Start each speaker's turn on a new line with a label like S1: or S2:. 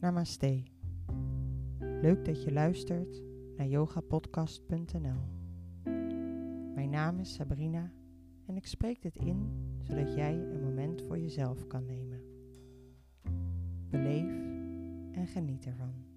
S1: Namaste. Leuk dat je luistert naar yogapodcast.nl. Mijn naam is Sabrina en ik spreek dit in zodat jij een moment voor jezelf kan nemen. Beleef en geniet ervan.